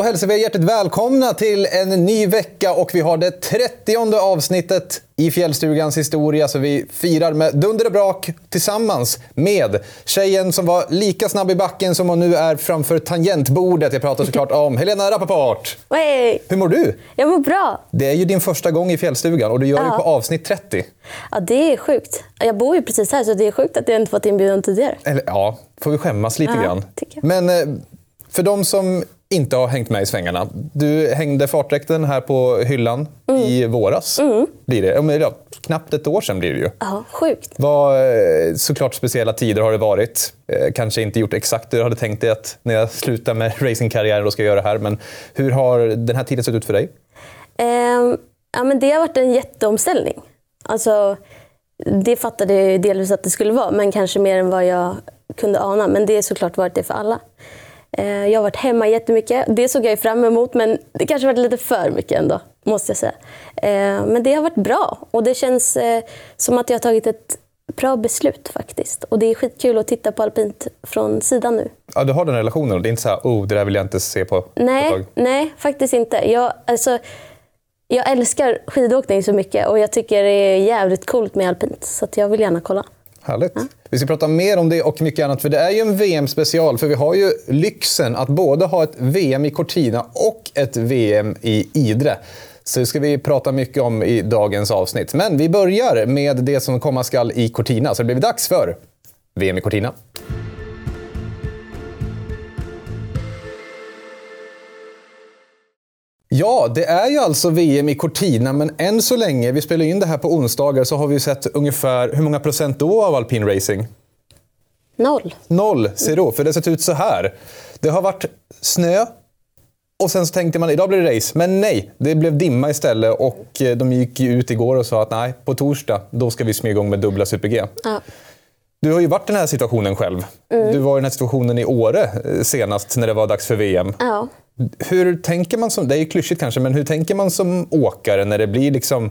Då hälsar vi er hjärtligt välkomna till en ny vecka och vi har det 30 avsnittet i Fjällstugans historia. Så vi firar med dunder och brak tillsammans med tjejen som var lika snabb i backen som hon nu är framför tangentbordet. Jag pratar såklart om Helena Rappaport. Hej! Hur mår du? Jag mår bra. Det är ju din första gång i Fjällstugan och du gör Ja. det på avsnitt 30. Ja, det är sjukt. Jag bor ju precis här så det är sjukt att jag inte fått inbjudan tidigare. Eller ja, får vi skämmas lite Ja, grann. Men eh, för de som inte har hängt med i svängarna. Du hängde fartdräkten här på hyllan Mm. i våras. Blir det. Ja, men, ja, knappt ett år sedan blir det ju. Ja, sjukt. Vad, eh, såklart speciella tider har det varit. Eh, Kanske inte gjort exakt det du hade tänkt dig att när jag slutar med racingkarriären då ska jag göra det här. Men hur har den här tiden sett ut för dig? Ehm, ja, men det har varit en jätteomställning. Alltså, det fattade jag delvis att det skulle vara, men kanske mer än vad jag kunde ana. Men det har såklart varit det för alla. Eh, jag har varit hemma jättemycket. Det såg jag fram emot, men det kanske varit lite för mycket ändå, måste jag säga. Eh, men det har varit bra och det känns eh, som att jag har tagit ett bra beslut faktiskt. Och det är skitkul att titta på alpint från sidan nu. Ja, du har den relationen och det är inte så här, oh, det där vill jag inte se på, på Nej, tag. nej, faktiskt inte. Jag, alltså, jag älskar skidåkning så mycket och jag tycker det är jävligt coolt med alpint. Så att jag vill gärna kolla. Härligt. Vi ska prata mer om det och mycket annat, för det är ju en VM-special. För vi har ju lyxen att både ha ett VM i Cortina och ett VM i Idre. Så det ska vi prata mycket om i dagens avsnitt. Men vi börjar med det som komma skall i Cortina. Så det blir dags för VM i Cortina. Ja, det är ju alltså VM i Cortina, men än så länge, vi spelar in det här på onsdagar, så har vi sett ungefär, hur många procent då av alpin racing? Noll. Noll, zero. För det har sett ut så här. Det har varit snö och sen så tänkte man idag blir det race. Men nej, det blev dimma istället och eh, de gick ut igår och sa att nej, på torsdag då ska vi smyga igång med dubbla super-G. Ja. Du har ju varit i den här situationen själv. Du var i den här situationen i Åre eh, senast när det var dags för VM. Ja. Hur tänker man som, det är ju klyschigt kanske, men hur tänker man som åkare när det blir liksom,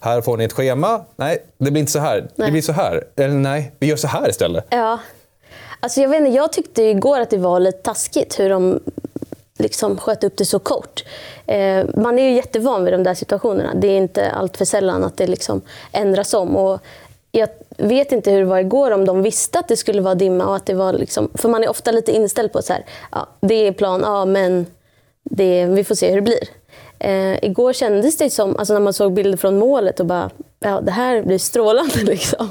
här får ni ett schema, nej, det blir inte så här, det Nej. blir så här, eller nej, vi gör så här istället. ja. Alltså jag, vet inte, jag tyckte igår att det var lite taskigt hur de liksom sköt upp det så kort. Eh, man är ju jättevan vid de där situationerna. Det är inte allt för sällan att det liksom ändras om. Och jag vet inte hur det var igår, om de visste att det skulle vara dimma. Och att det var liksom, för man är ofta lite inställd på så här, ja, det är plan A, men det, vi får se hur det blir. Eh, igår kändes det som, alltså när man såg bilder från målet och bara, ja det här blir strålande liksom.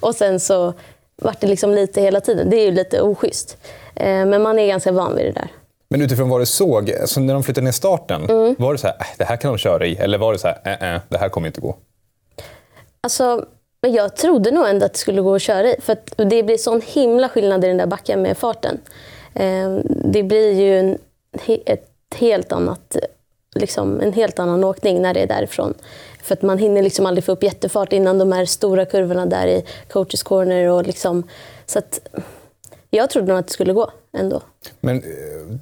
Och sen så vart det liksom lite hela tiden. Det är ju lite oschysst. Eh, men man är ganska van vid det där. Men utifrån vad du såg, så när de flyttade ner starten, Mm. var det så här, äh, det här kan de köra i? Eller var det så här, äh, äh, det här kommer inte gå? Alltså, men jag trodde nog ändå att det skulle gå att köra i. För det blir sån himla skillnad i den där backen med farten. Eh, det blir ju en, ett helt annat, liksom, en helt annan åkning när det är därifrån. För att man hinner liksom aldrig få upp jättefart innan de här stora kurvorna där i coaches corner. Och liksom, så att, jag trodde nog att det skulle gå ändå. Men eh,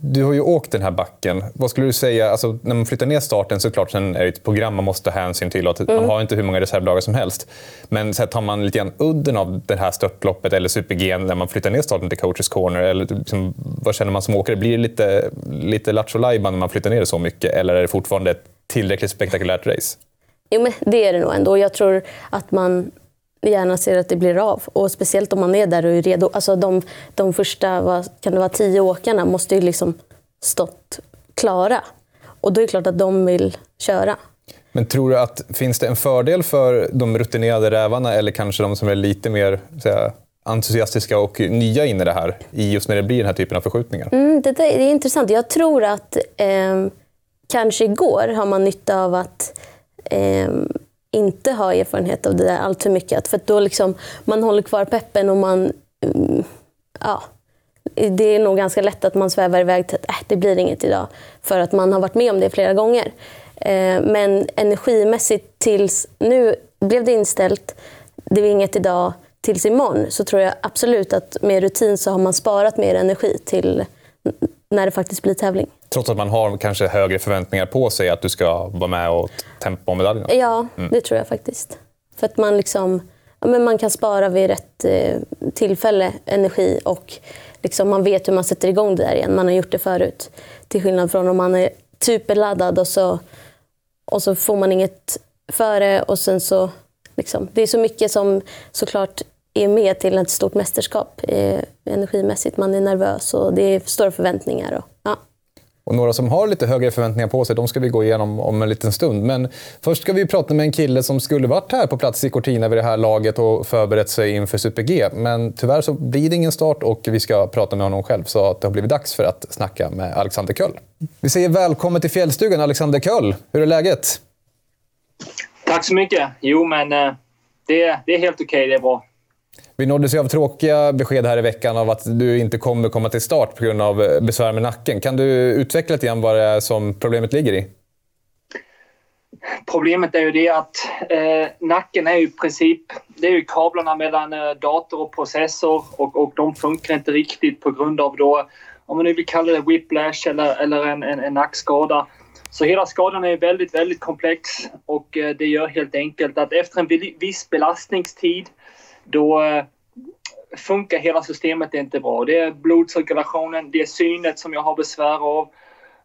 du har ju åkt den här backen. Vad skulle du säga, alltså, när man flyttar ner starten såklart, sen är det ett program man måste ta hänsyn till. Och att Mm. Man har inte hur många reservdagar som helst. Men så här, tar man lite grann udden av det här störtloppet eller super-G när man flyttar ner starten till coaches corner? Eller liksom, vad känner man som åkare? Blir det lite, lite lattjo när man flyttar ner det så mycket? Eller är det fortfarande ett tillräckligt spektakulärt race? Jo, men det är det nog ändå. Jag tror att man gärna ser att det blir av. Och speciellt om man är där och är redo. Alltså de, de första vad kan det vara, tio åkarna måste ju liksom stått klara. Och då är det klart att de vill köra. Men tror du att finns det en fördel för de rutinerade rävarna eller kanske de som är lite mer här, entusiastiska och nya in i det här, i just när det blir den här typen av förskjutningar? Mm, det, det är intressant. Jag tror att eh, kanske igår har man nytta av att eh, inte ha erfarenhet av det där allt för mycket. För att då liksom, man håller kvar peppen och man... Mm, ja, det är nog ganska lätt att man svävar iväg till att äh, det blir inget idag. För att man har varit med om det flera gånger. Eh, men energimässigt tills nu blev det inställt, det var inget idag, tills imorgon så tror jag absolut att med rutin så har man sparat mer energi till när det faktiskt blir tävling. Trots att man har kanske högre förväntningar på sig att du ska vara med och tempa om medaljerna. Ja, det tror jag faktiskt. För att man liksom ja, men man kan spara vid rätt eh, tillfälle energi och liksom, man vet hur man sätter igång det där igen. Man har gjort det förut. Till skillnad från om man är superladdad och så, och så får man inget före och sen så... Liksom, det är så mycket som såklart är med till ett stort mästerskap eh, energimässigt. Man är nervös och det är stora förväntningar. Och, ja. Och några som har lite högre förväntningar på sig, de ska vi gå igenom om en liten stund. Men först ska vi prata med en kille som skulle varit här på plats i Cortina vid det här laget och förberett sig inför Super-G. Men tyvärr så blir det ingen start och vi ska prata med honom själv. Så att det har blivit dags för att snacka med Alexander Köll. Vi säger välkommen till fjällstugan, Alexander Köll. Hur är läget? Tack så mycket. Jo, men eh, det, det är helt okej. Okay. Det är bra. Vi nåddes av tråkiga besked här i veckan av att du inte kommer komma till start på grund av eh, besvär med nacken. Kan du utveckla lite grann vad det är som problemet ligger i? Problemet är ju det att eh, nacken är ju i princip... Det är ju kablarna mellan eh, dator och processor och, och de funkar inte riktigt på grund av då, om man nu vill kalla det whiplash eller, eller en, en, en nackskada. Så hela skadan är väldigt, väldigt komplex och eh, det gör helt enkelt att efter en viss belastningstid då eh, funkar hela systemet inte bra. Det är blodcirkulationen, det är synet som jag har besvär av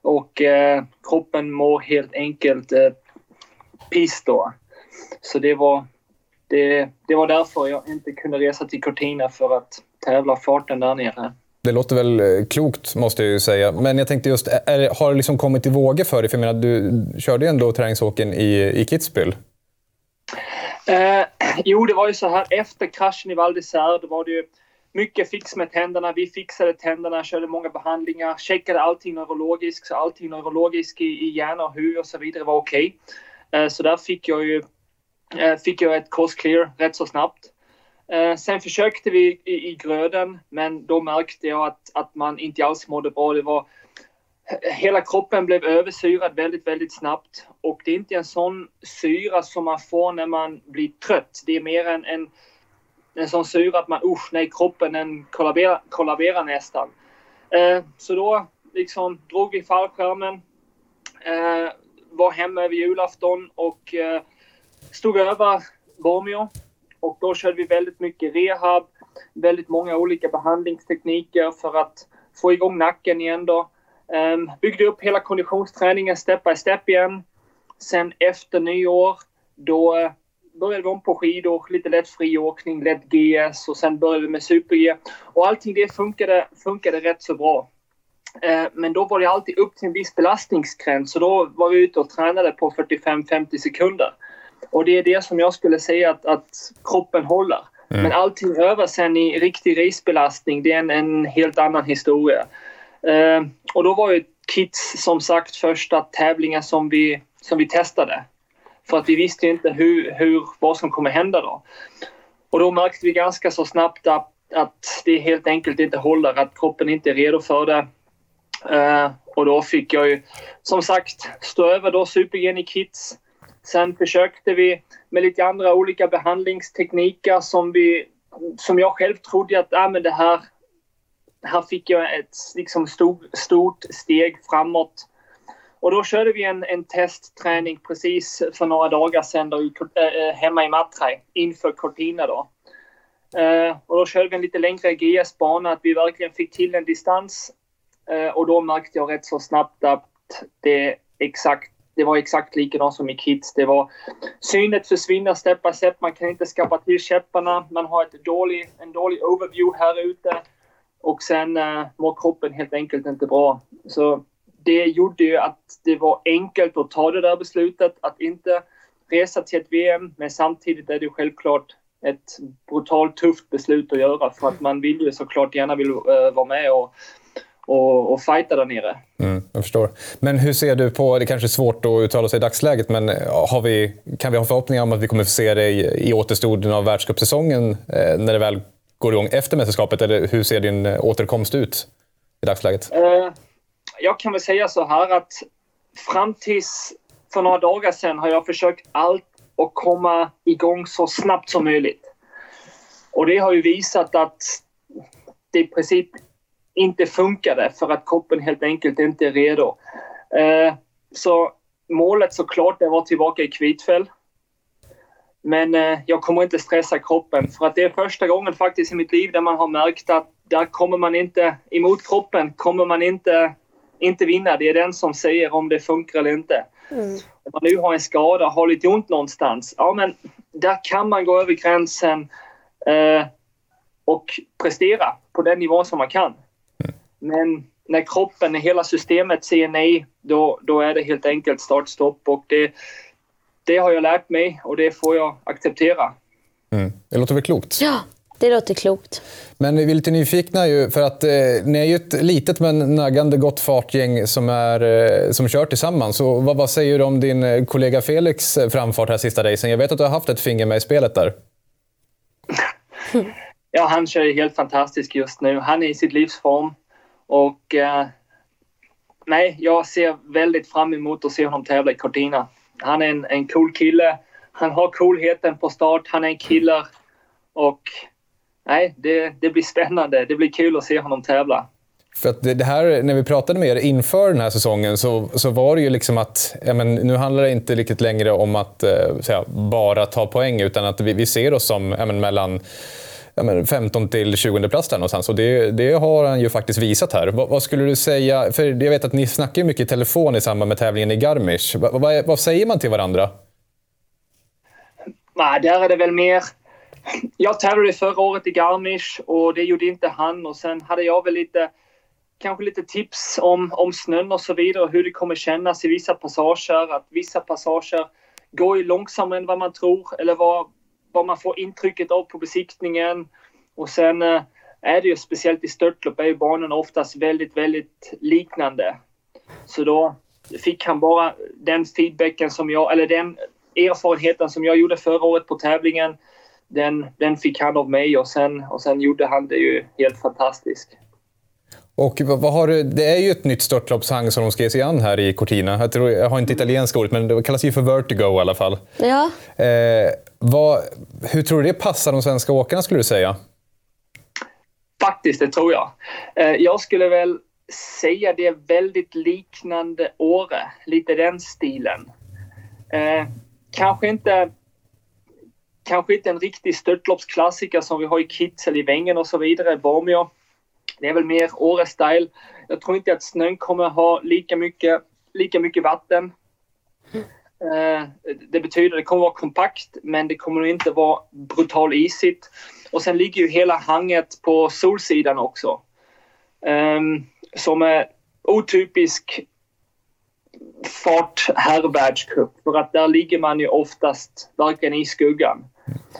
och eh, kroppen mår helt enkelt eh, piss då. Så det var, det, det var därför jag inte kunde resa till Cortina för att tävla farten där nere. Det låter väl eh, klokt, måste jag ju säga. Men jag tänkte just, är, har det liksom kommit i vågor för dig? För jag menar, du körde ju ändå träningsåken i, i Kitzbühel. Eh, jo, det var ju så här efter kraschen i Val d'Isère, då var det ju mycket fix med tänderna. Vi fixade tänderna, körde många behandlingar, checkade allting neurologiskt, så allting neurologiskt i, i hjärna och huvud och så vidare var okej. Okay. Så där fick jag ju eh, fick jag ett course clear rätt så snabbt. Eh, sen försökte vi i, i gröden, men då märkte jag att, att man inte alls mådde bra. Det var hela kroppen blev översyrad väldigt, väldigt snabbt. Och det är inte en sån syra som man får när man blir trött. Det är mer en, en, en sån syra att man, usch, nej, kroppen den kollaberar, kollaberar nästan. Eh, så då liksom drog vi fallskärmen, eh, var hemma över julafton och eh, stod över Bormio. Och då körde vi väldigt mycket rehab, väldigt många olika behandlingstekniker för att få igång nacken igen då. Um, byggde upp hela konditionsträningen step by step igen. Sen efter nyår, då uh, började vi om på skidor, lite lätt friåkning, lätt GS och sen började vi med super-G. Och allting det funkade, funkade rätt så bra. Uh, men då var det alltid upp till en viss belastningsgräns så då var vi ute och tränade på 45-50 sekunder. Och det är det som jag skulle säga att, att kroppen håller. Mm. Men allting över sen i riktig risbelastning, det är en, en helt annan historia. Eh, och då var ju Kids som sagt första tävlingen som vi, som vi testade. För att vi visste inte hur, hur, vad som kommer hända då. Och då märkte vi ganska så snabbt att, att det helt enkelt inte håller, att kroppen inte är redo för det. Uh, och då fick jag ju som sagt stå över då Supergen i Sen försökte vi med lite andra olika behandlingstekniker som vi som jag själv trodde att ah, men det här här fick jag ett liksom, stor, stort steg framåt. Och då körde vi en, en testträning precis för några dagar sedan då, i, äh, hemma i Matraj, inför Cortina. Då. Äh, och då körde vi en lite längre GS-bana, att vi verkligen fick till en distans. Äh, och då märkte jag rätt så snabbt att det, exakt, det var exakt likadant som i Kids. Det var, synet försvinner step by step, man kan inte skapa till käpparna, man har ett dålig, en dålig overview här ute. Och sen eh, äh, mår kroppen helt enkelt inte bra. Så det gjorde ju att det var enkelt att ta det där beslutet att inte resa till ett VM. Men samtidigt är det självklart ett brutalt tufft beslut att göra för att man vill ju såklart gärna vill, uh, vara med och, och, och fighta där nere. Mm, jag förstår. Men hur ser du på, det kanske är svårt att uttala sig i dagsläget, men eh, har vi, kan vi ha förhoppningar om att vi kommer få se dig i, i återstoden av världscupsäsongen eh, när det väl går igång efter mästerskapet? Eller hur ser din eh, återkomst ut i dagsläget? Eh, jag kan väl säga så här att fram tills för några dagar sedan har jag försökt allt och komma igång så snabbt som möjligt. Och det har ju visat att det i princip inte funkade för att kroppen helt enkelt inte är redo. Eh, så målet såklart det att vara tillbaka i Kvitfäll. Men eh, jag kommer inte stressa kroppen för att det är första gången faktiskt i mitt liv där man har märkt att där kommer man inte, emot kroppen kommer man inte, inte vinna. Det är den som säger om det funkar eller inte. Mm. Om man nu har en skada, har lite ont någonstans, ja men där kan man gå över gränsen eh, och prestera på den nivån som man kan. Men när kroppen, när hela systemet säger nej, då, då är det helt enkelt startstopp. Och det, det har jag lärt mig och det får jag acceptera. Mm. Det låter väl klokt? Ja, det låter klokt. Men vi är lite nyfikna ju, för att eh, ni är ju ett litet men naggande gott fartgäng som, är, eh, som kör tillsammans. Så vad, vad, säger du om din eh, kollega Felix eh, framfart här sista racen? Jag vet att du har haft ett finger med i spelet där. ja, han kör helt fantastiskt just nu. Han är i sitt livsform. Och eh, nej, jag ser väldigt fram emot att se honom tävla i Cortina. Han är en, en cool kille. Han har coolheten på start. Han är en killer. Och nej, det, det blir spännande. Det blir kul att se honom tävla. För att det här, när vi pratade med er inför den här säsongen så, så var det ju liksom att ja, men nu handlar det inte riktigt längre om att eh, säga, bara ta poäng utan att vi, vi ser oss som ja, men mellan ja, men 15 till 20 plats där någonstans. Och det, det har han ju faktiskt visat här. Vad, vad, skulle du säga? För jag vet att ni snackar mycket i telefon i samband med tävlingen i Garmisch. Vad, va, vad säger man till varandra? Nej, där är det väl mer... Jag tävlade förra året i Garmisch och det gjorde inte han. Och sen hade jag väl lite, kanske lite tips om, om snön och så vidare. Hur det kommer kännas i vissa passager. Att vissa passager går ju långsammare än vad man tror. Eller vad, vad man får intrycket av på besiktningen. Och sen eh, är det ju speciellt i störtlopp är ju banorna oftast väldigt, väldigt liknande. Så då fick han bara den feedbacken som jag, eller den erfarenheten som jag gjorde förra året på tävlingen. Den, den fick han av mig och sen, och sen gjorde han det ju helt fantastiskt. Och vad har du, det är ju ett nytt störtloppshang som de ska ge sig an här i Cortina. Jag, tror, jag har inte italienska ordet, men det kallas ju för Vertigo i alla fall. Ja. Eh, vad, hur tror du det passar de svenska åkarna, skulle du säga? Faktiskt, det tror jag. Eh, jag skulle väl säga det är väldigt liknande Åre. Lite den stilen. Eh, kanske inte kanske inte en riktig störtloppsklassiker som vi har i Kitzel i Wengen och så vidare, Bormio. Det är väl mer Åre-style. Jag tror inte att snön kommer ha lika mycket, lika mycket vatten. Eh, det betyder att det kommer vara kompakt, men det kommer inte vara brutal isigt. Och sen ligger ju hela hanget på solsidan också. Um, som är otypisk fart herrvärldscup. För att där ligger man ju oftast verkligen i skuggan.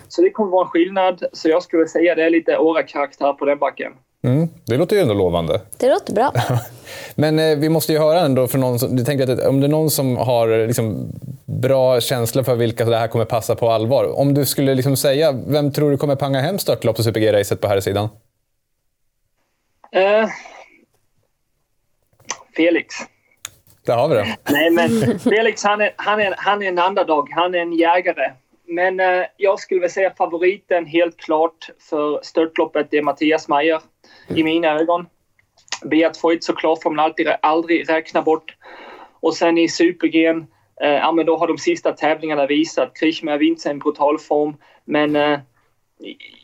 Så det kommer vara en skillnad. Så jag skulle säga det är lite Åra-karaktär på den backen. Mm, det låter ju ändå lovande. Det låter bra. Men eh, vi måste ju höra ändå från någon som, tänker att om det är någon som har liksom, bra känsla för vilka det här kommer passa på allvar. Om du skulle liksom säga, vem tror du kommer panga hem störtlopp och Super-G-racet på här sidan? Uh, Felix. Där har vi det. Nej, men Felix han är, han är, han är en underdog. Han är en jägare. Men uh, jag skulle väl säga favoriten helt klart för störtloppet är Mattias Meyer i mina ögon. Beat Voigt såklart får man alltid, aldrig räkna bort. Och sen i Super-G, eh, ja men då har de sista tävlingarna visat. Krishma vinner en brutal form. Men eh,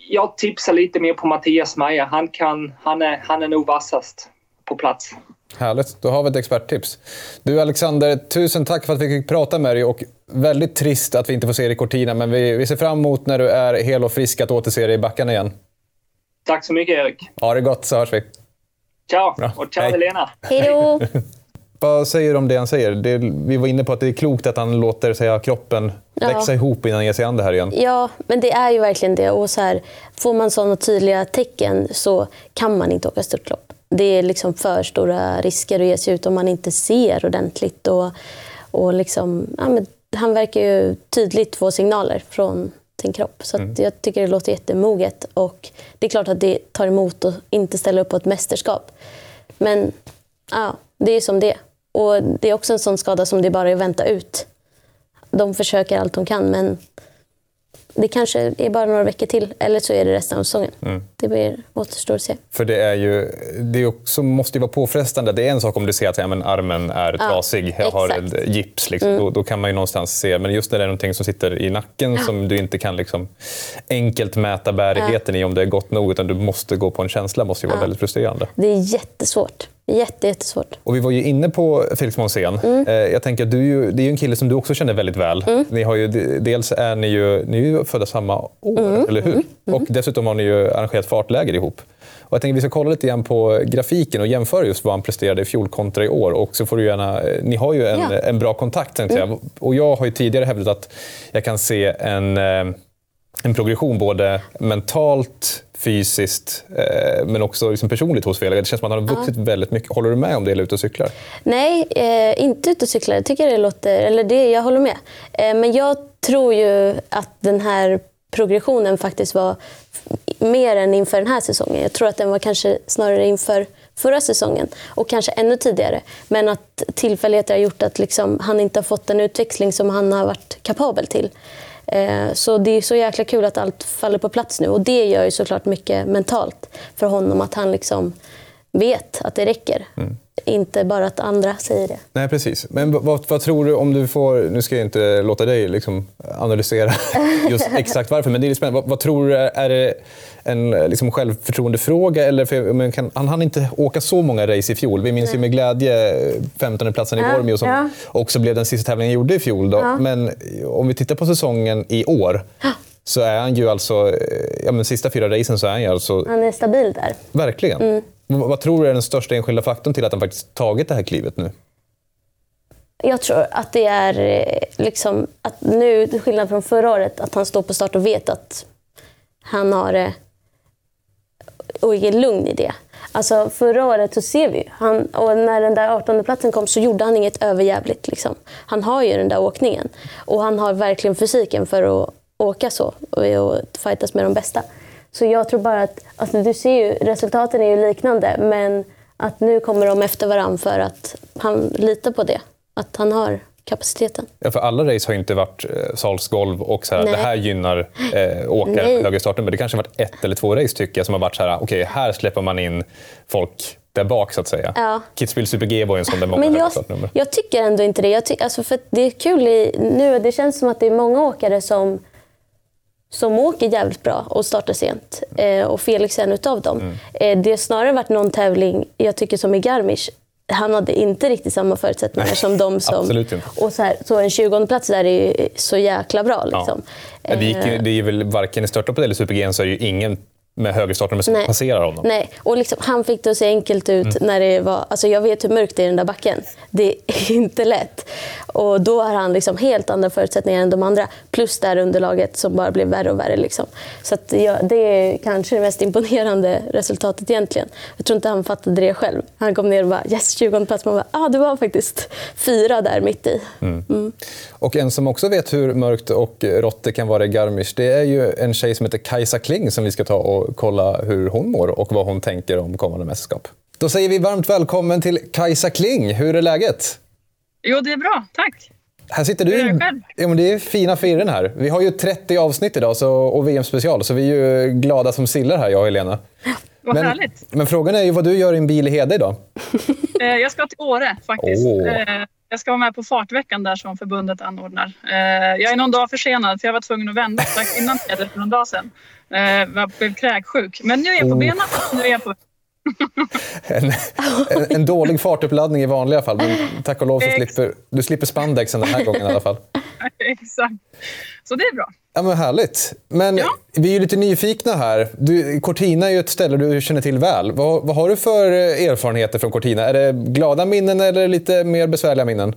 jag tipsar lite mer på Mattias Meyer. Han, kan, han, är, han är nog vassast på plats. Härligt, då har vi ett experttips. Du Alexander, tusen tack för att vi fick prata med dig och väldigt trist att vi inte får se dig i Cortina, men vi, vi ser fram emot när du är hel och frisk att återse dig i backarna igen. Tack så mycket Erik. Ha det gott så hörs vi. Ciao! Bra. Och ciao Hej. Helena! Hej då! Vad säger du om det han säger? Det, vi var inne på att det är klokt att han låter säga, kroppen ja. växa ihop innan han ger sig an det här igen. Ja, men det är ju verkligen det. Och så här, får man sådana tydliga tecken så kan man inte åka störtlopp. Det är liksom för stora risker att ge sig ut om man inte ser ordentligt. Och, och liksom, ja, men han verkar ju tydligt få signaler från sin kropp. Så mm. jag tycker det låter jättemoget. Och det är klart att det tar emot att inte ställa upp på ett mästerskap. Men ja, det är som det Och det är också en sån skada som det bara är att vänta ut. De försöker allt de kan, men det kanske är bara några veckor till, eller så är det resten av säsongen. Mm. Det blir, återstår att se. För det, är ju, det är också, måste ju vara påfrestande. Det är en sak om du ser att ja, men armen är ja, trasig, jag har ett gips. Liksom. Mm. Då, då, kan man ju någonstans se. Men just när det är någonting som sitter i nacken ja. som du inte kan liksom, enkelt mäta bärigheten i om det är gott nog, utan du måste gå på en känsla, måste ju vara väldigt frustrerande. Det är jättesvårt. Jätte, jättesvårt. Och vi var ju inne på Felix Månsén. Mm. Eh, jag tänker att du, det är ju en kille som du också känner väldigt väl. Mm. Ni har ju, dels är ni ju, ni är ju födda samma år, mm. eller hur? Mm. Och dessutom har ni ju arrangerat fartläger ihop. Och jag tänker vi ska kolla lite grann på grafiken och jämföra just vad han presterade i fjol kontra i år. Och så får du gärna, eh, ni har ju en, ja. en bra kontakt. Mm. Och jag har ju tidigare hävdat att jag kan se en, eh, en progression både mentalt, fysiskt eh, men också liksom personligt hos Felix. Det känns som att han har vuxit ja. väldigt mycket. Håller du med om det eller ute och cyklar? Nej, eh, inte ute och cyklar. Jag tycker det låter... Eller det, jag håller med. Eh, men jag tror ju att den här progressionen faktiskt var mer än inför den här säsongen. Jag tror att den var kanske snarare inför förra säsongen och kanske ännu tidigare. Men att tillfälligheter har gjort att liksom, han inte har fått den utväxling som han har varit kapabel till. Eh, så det är så jäkla kul att allt faller på plats nu och det gör ju såklart mycket mentalt för honom att han liksom vet att det räcker. Mm. Inte bara att andra säger det. Nej, precis. Men vad, vad, tror du om du får... Nu ska jag inte låta dig liksom analysera just exakt varför, men det är spännande. Vad, vad tror du? Är det en liksom, självförtroendefråga? Eller för, men kan, han hann inte åka så många race i fjol. Vi minns ju med glädje 15 platsen i ja, Bormio som ja. också blev den sista tävlingen han gjorde i fjol. Då. Ja. Men om vi tittar på säsongen i år så är han ju alltså... Ja, men sista fyra racen så är han ju alltså... Han är stabil där. Verkligen. Mm. Vad tror du är den största enskilda faktorn till att han faktiskt tagit det här klivet nu? Jag tror att det är eh, liksom, att nu, till skillnad från förra året, att han står på start och vet att han har det och är lugn i det. Alltså förra året så ser vi han, och när den där 18 platsen kom så gjorde han inget överjävligt. Liksom. Han har ju den där åkningen och han har verkligen fysiken för att åka så och, och fightas med de bästa. Så jag tror bara att, alltså du ser ju, resultaten är ju liknande men att nu kommer de efter varandra för att han litar på det. Att han har kapaciteten. Ja, för alla race har ju inte varit eh, salsgolv och så här, det här gynnar eh, åkare högre starten. Men det kanske har varit ett eller två race tycker jag som har varit så här, okej, okay, här släpper man in folk där bak så att säga. Ja. Kitzbühel Super G var ju en sån där många Men jag, jag tycker ändå inte det. Jag ty, alltså för det är kul i, nu, det känns som att det är många åkare som som åker jävligt bra och startar sent. Eh, och Felix är en utav dem. Mm. Eh, det har snarare varit någon tävling, jag tycker som i Garmisch, han hade inte riktigt samma förutsättningar Nej, som de som... Och så, här, så en 20 plats där är så jäkla bra. Liksom. Ja. Det, gick, det är väl varken i störtloppet eller Super-G så är det ju ingen med högerstarten som passerar honom. Nej, och liksom, han fick det att se enkelt ut mm. när det var... Alltså jag vet hur mörkt det är i den där backen. Det är inte lätt. Och då har han liksom helt andra förutsättningar än de andra. Plus det här underlaget som bara blev värre och värre. Liksom. Så att, ja, det är kanske det mest imponerande resultatet egentligen. Jag tror inte han fattade det själv. Han kom ner och bara yes, 20 plats. Man bara, ah, det var faktiskt fyra där mitt i. Mm. Mm. Och en som också vet hur mörkt och rått det kan vara i Garmisch, det är ju en tjej som heter Kajsa Kling som vi ska ta och kolla hur hon mår och vad hon tänker om kommande mästerskap. Då säger vi varmt välkommen till Kajsa Kling. Hur är läget? Jo, det är bra. Tack. Här sitter du. Hur är? Ja, men det är fina firren här. Vi har ju 30 avsnitt idag så, och VM-special, så vi är ju glada som sillar här, jag och Helena. Vad men, härligt. Men frågan är ju vad du gör i en bil i Hede idag? Eh, jag ska till Åre faktiskt. Oh. Jag ska vara med på fartveckan där som förbundet anordnar. Eh, jag är någon dag försenad för jag var tvungen att vända strax innan Hede för någon dag sedan. Jag blev kräksjuk. Men nu är jag på benen. Nu är jag på en, en, en, dålig fartuppladdning i vanliga fall, men tack och lov så slipper du slipper spandexen den här gången i alla fall. Exakt. Så det är bra. Ja, men härligt. Men ja. vi är lite nyfikna här. Du, Cortina är ju ett ställe du känner till väl. Vad, vad har du för erfarenheter från Cortina? Är det glada minnen eller lite mer besvärliga minnen?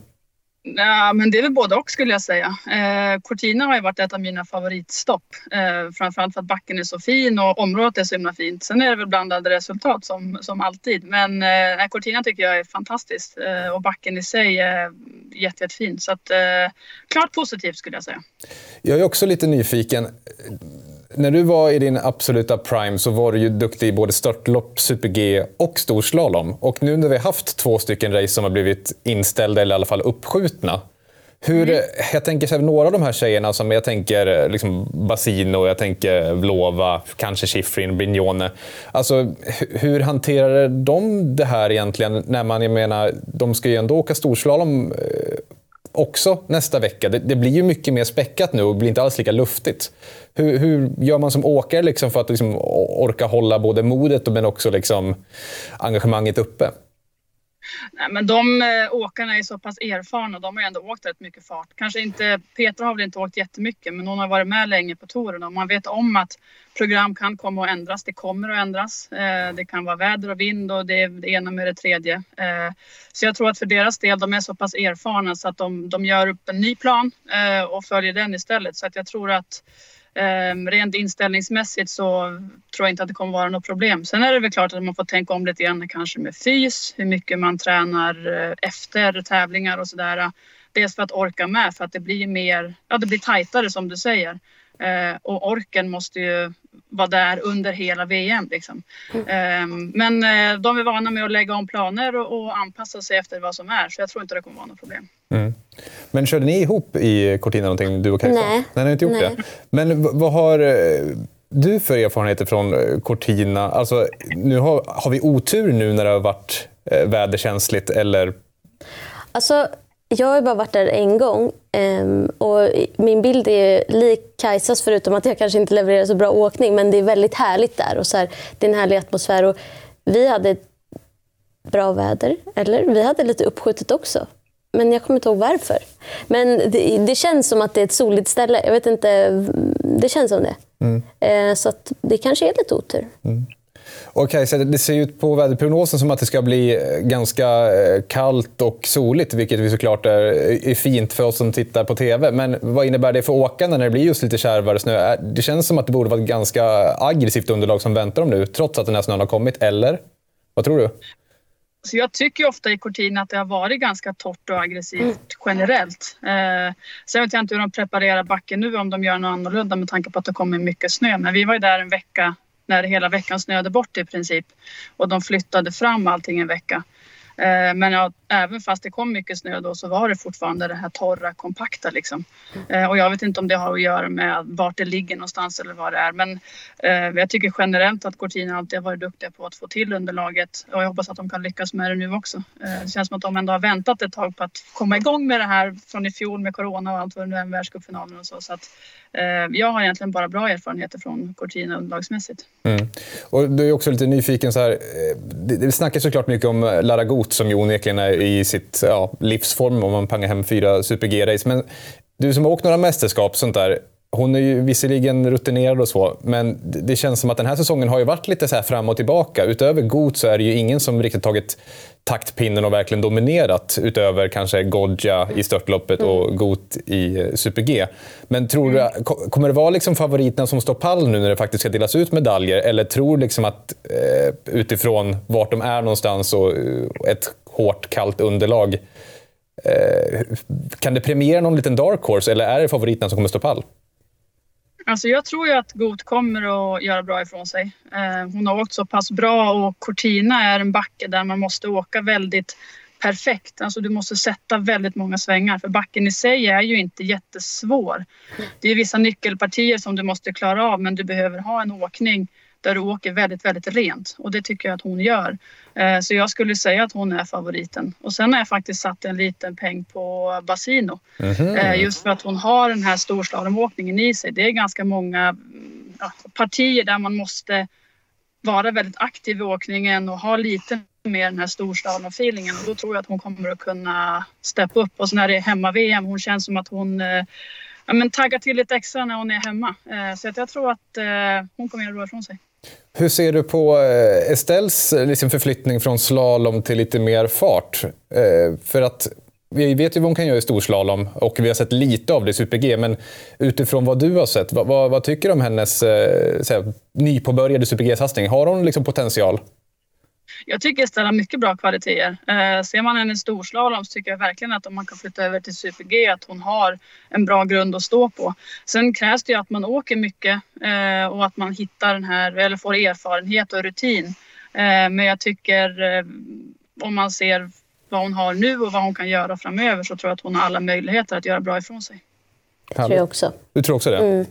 Ja, men det är väl både och skulle jag säga. Eh, Cortina har ju varit ett av mina favoritstopp. Eh, framförallt för att backen är så fin och området är så himla fint. Sen är det väl blandade resultat som, som alltid. Men eh, Cortina tycker jag är fantastiskt eh, och backen i sig är jätte, jättefin. Så att, eh, klart positivt skulle jag säga. Jag är också lite nyfiken när du var i din absoluta prime så var du ju duktig i både störtlopp, super-G och storslalom. Och nu när vi har haft två stycken race som har blivit inställda eller i alla fall uppskjutna. Hur, mm. Jag tänker så här, några av de här tjejerna som jag tänker liksom Basino, jag tänker Vlova, kanske Schifrin, Brignone. Alltså, hur hanterar de det här egentligen? När man, jag menar, de ska ju ändå åka storslalom eh, också nästa vecka. Det, det, blir ju mycket mer späckat nu och blir inte alls lika luftigt. Hur, hur gör man som åkare liksom för att liksom orka hålla både modet men också liksom engagemanget uppe? Nej, men de eh, åkarna är så pass erfarna. De har ändå åkt rätt mycket fart. Kanske inte, Petra har väl inte åkt jättemycket, men hon har varit med länge på touren och man vet om att program kan komma att ändras. Det kommer att ändras. Eh, det kan vara väder och vind och det, det ena med det tredje. Eh, så jag tror att för deras del, de är så pass erfarna så att de, de gör upp en ny plan eh, och följer den istället. Så att jag tror att Um, rent inställningsmässigt så tror jag inte att det kommer vara något problem. Sen är det väl klart att man får tänka om lite grann kanske med fys, hur mycket man tränar eh, efter tävlingar och sådär. Dels för att orka med, för att det blir mer, ja det blir tajtare som du säger. Uh, och orken måste ju vara där under hela VM. Liksom. Mm. men uh, de är vana med att lägga om planer och, och, anpassa sig efter vad som är, så jag tror inte det kommer vara något problem. Mm. Men körde ni ihop i Cortina någonting, du och Kajsa? Nej. Nej, ni inte gjort Nej. det. Men vad har eh, du för erfarenheter från eh, Cortina? Alltså, nu har, har vi otur nu när det har varit eh, väderkänsligt, eller? Alltså, jag har bara varit där en gång ehm, och min bild är lik Kajsas förutom att jag kanske inte levererar så bra åkning. Men det är väldigt härligt där och så här, det är en härlig atmosfär. Och vi hade bra väder, eller? Vi hade lite uppskjutet också. Men jag kommer inte ihåg varför. Men det, det, känns som att det är ett soligt ställe. Jag vet inte. Det känns som det. Mm. Eh, så det kanske är lite otur. Mm. Okej, så det ser ut på väderprognosen som att det ska bli eh, ganska eh, kallt och soligt, vilket vi såklart är, är fint för oss som tittar på TV. Men vad innebär det för åkarna när det blir just lite kärvare snö? Det känns som att det borde vara ett ganska aggressivt underlag som väntar dem nu, trots att den här snön har kommit. Eller? Vad tror du? Så jag tycker ofta i Cortina att det har varit ganska torrt och aggressivt mm. generellt. Eh, sen vet jag inte hur de preparerar backen nu, om de gör något annorlunda med tanke på att det kommer mycket snö. Men vi var ju där en vecka när hela veckan snöade bort i princip. Och de flyttade fram allting en vecka. Eh, men ja, även fast det kom mycket snö då så var det fortfarande det här torra, kompakta liksom. Eh, och jag vet inte om det har att göra med vart det ligger någonstans eller vad det är. Men eh, jag tycker generellt att Cortina alltid har varit duktiga på att få till underlaget och jag hoppas att de kan lyckas med det nu också. Eh, det känns som att de ändå har väntat ett tag på att komma igång med det här från i fjol med corona och allt vad det nu är med världscupfinalen och så. så att, eh, jag har egentligen bara bra erfarenheter från Cortina underlagsmässigt. Mm. Och du är också lite nyfiken så här. Eh, det, det snackas såklart mycket om Lara Gut som ju onekligen är i sitt ja, livsform om man pangar hem fyra Super G-race. Men du som har åkt några mästerskap, sånt där, hon är ju visserligen rutinerad och så, men det känns som att den här säsongen har ju varit lite så här fram och tillbaka. Utöver Got så är det ju ingen som riktigt tagit taktpinnen och verkligen dominerat utöver kanske Godja i störtloppet och mm. Got i eh, Super-G. Men tror du, mm. kommer det vara liksom favoriterna som står pall nu när det faktiskt ska delas ut medaljer? Eller tror du liksom att eh, utifrån vart de är någonstans och eh, ett hårt, kallt underlag, eh, kan det premiera någon liten dark horse eller är det favoriterna som kommer stå pall? Alltså jag tror ju att Goth kommer att göra bra ifrån sig. Eh, hon har åkt så pass bra och Cortina är en backe där man måste åka väldigt perfekt. Alltså du måste sätta väldigt många svängar för backen i sig är ju inte jättesvår. Det är vissa nyckelpartier som du måste klara av men du behöver ha en åkning där du åker väldigt, väldigt rent och det tycker jag att hon gör. Eh, så jag skulle säga att hon är favoriten. Och sen har jag faktiskt satt en liten peng på Basino. Mm -hmm. Just för att hon har den här storslalomåkningen i sig. Det är ganska många ja, partier där man måste vara väldigt aktiv i åkningen och ha lite mer den här storslalom-feelingen och då tror jag att hon kommer att kunna steppa upp. Och så när det är hemma-VM, hon känns som att hon eh, ja, men taggar till lite extra när hon är hemma. Så att jag tror att hon kommer att göra ifrån sig. Hur ser du på eh, Estelles eh, liksom förflyttning från slalom till lite mer fart? Eh, för att vi vet ju vad hon kan göra i storslalom och vi har sett lite av det i Super-G. Men utifrån vad du har sett, vad, vad, vad tycker du om hennes eh, nypåbörjade Super-G-satsning? Har hon liksom potential? Jag tycker Estelle har mycket bra kvaliteter. Eh, ser man henne i storslalom så tycker jag verkligen att om man kan flytta över till Super-G att hon har en bra grund att stå på. Sen krävs det ju att man åker mycket eh, och att man hittar den här, eller får erfarenhet och rutin. Eh, men jag tycker eh, om man ser vad hon har nu och vad hon kan göra framöver så tror jag att hon har alla möjligheter att göra bra ifrån sig. Det tror jag också. Du tror också det? Mm.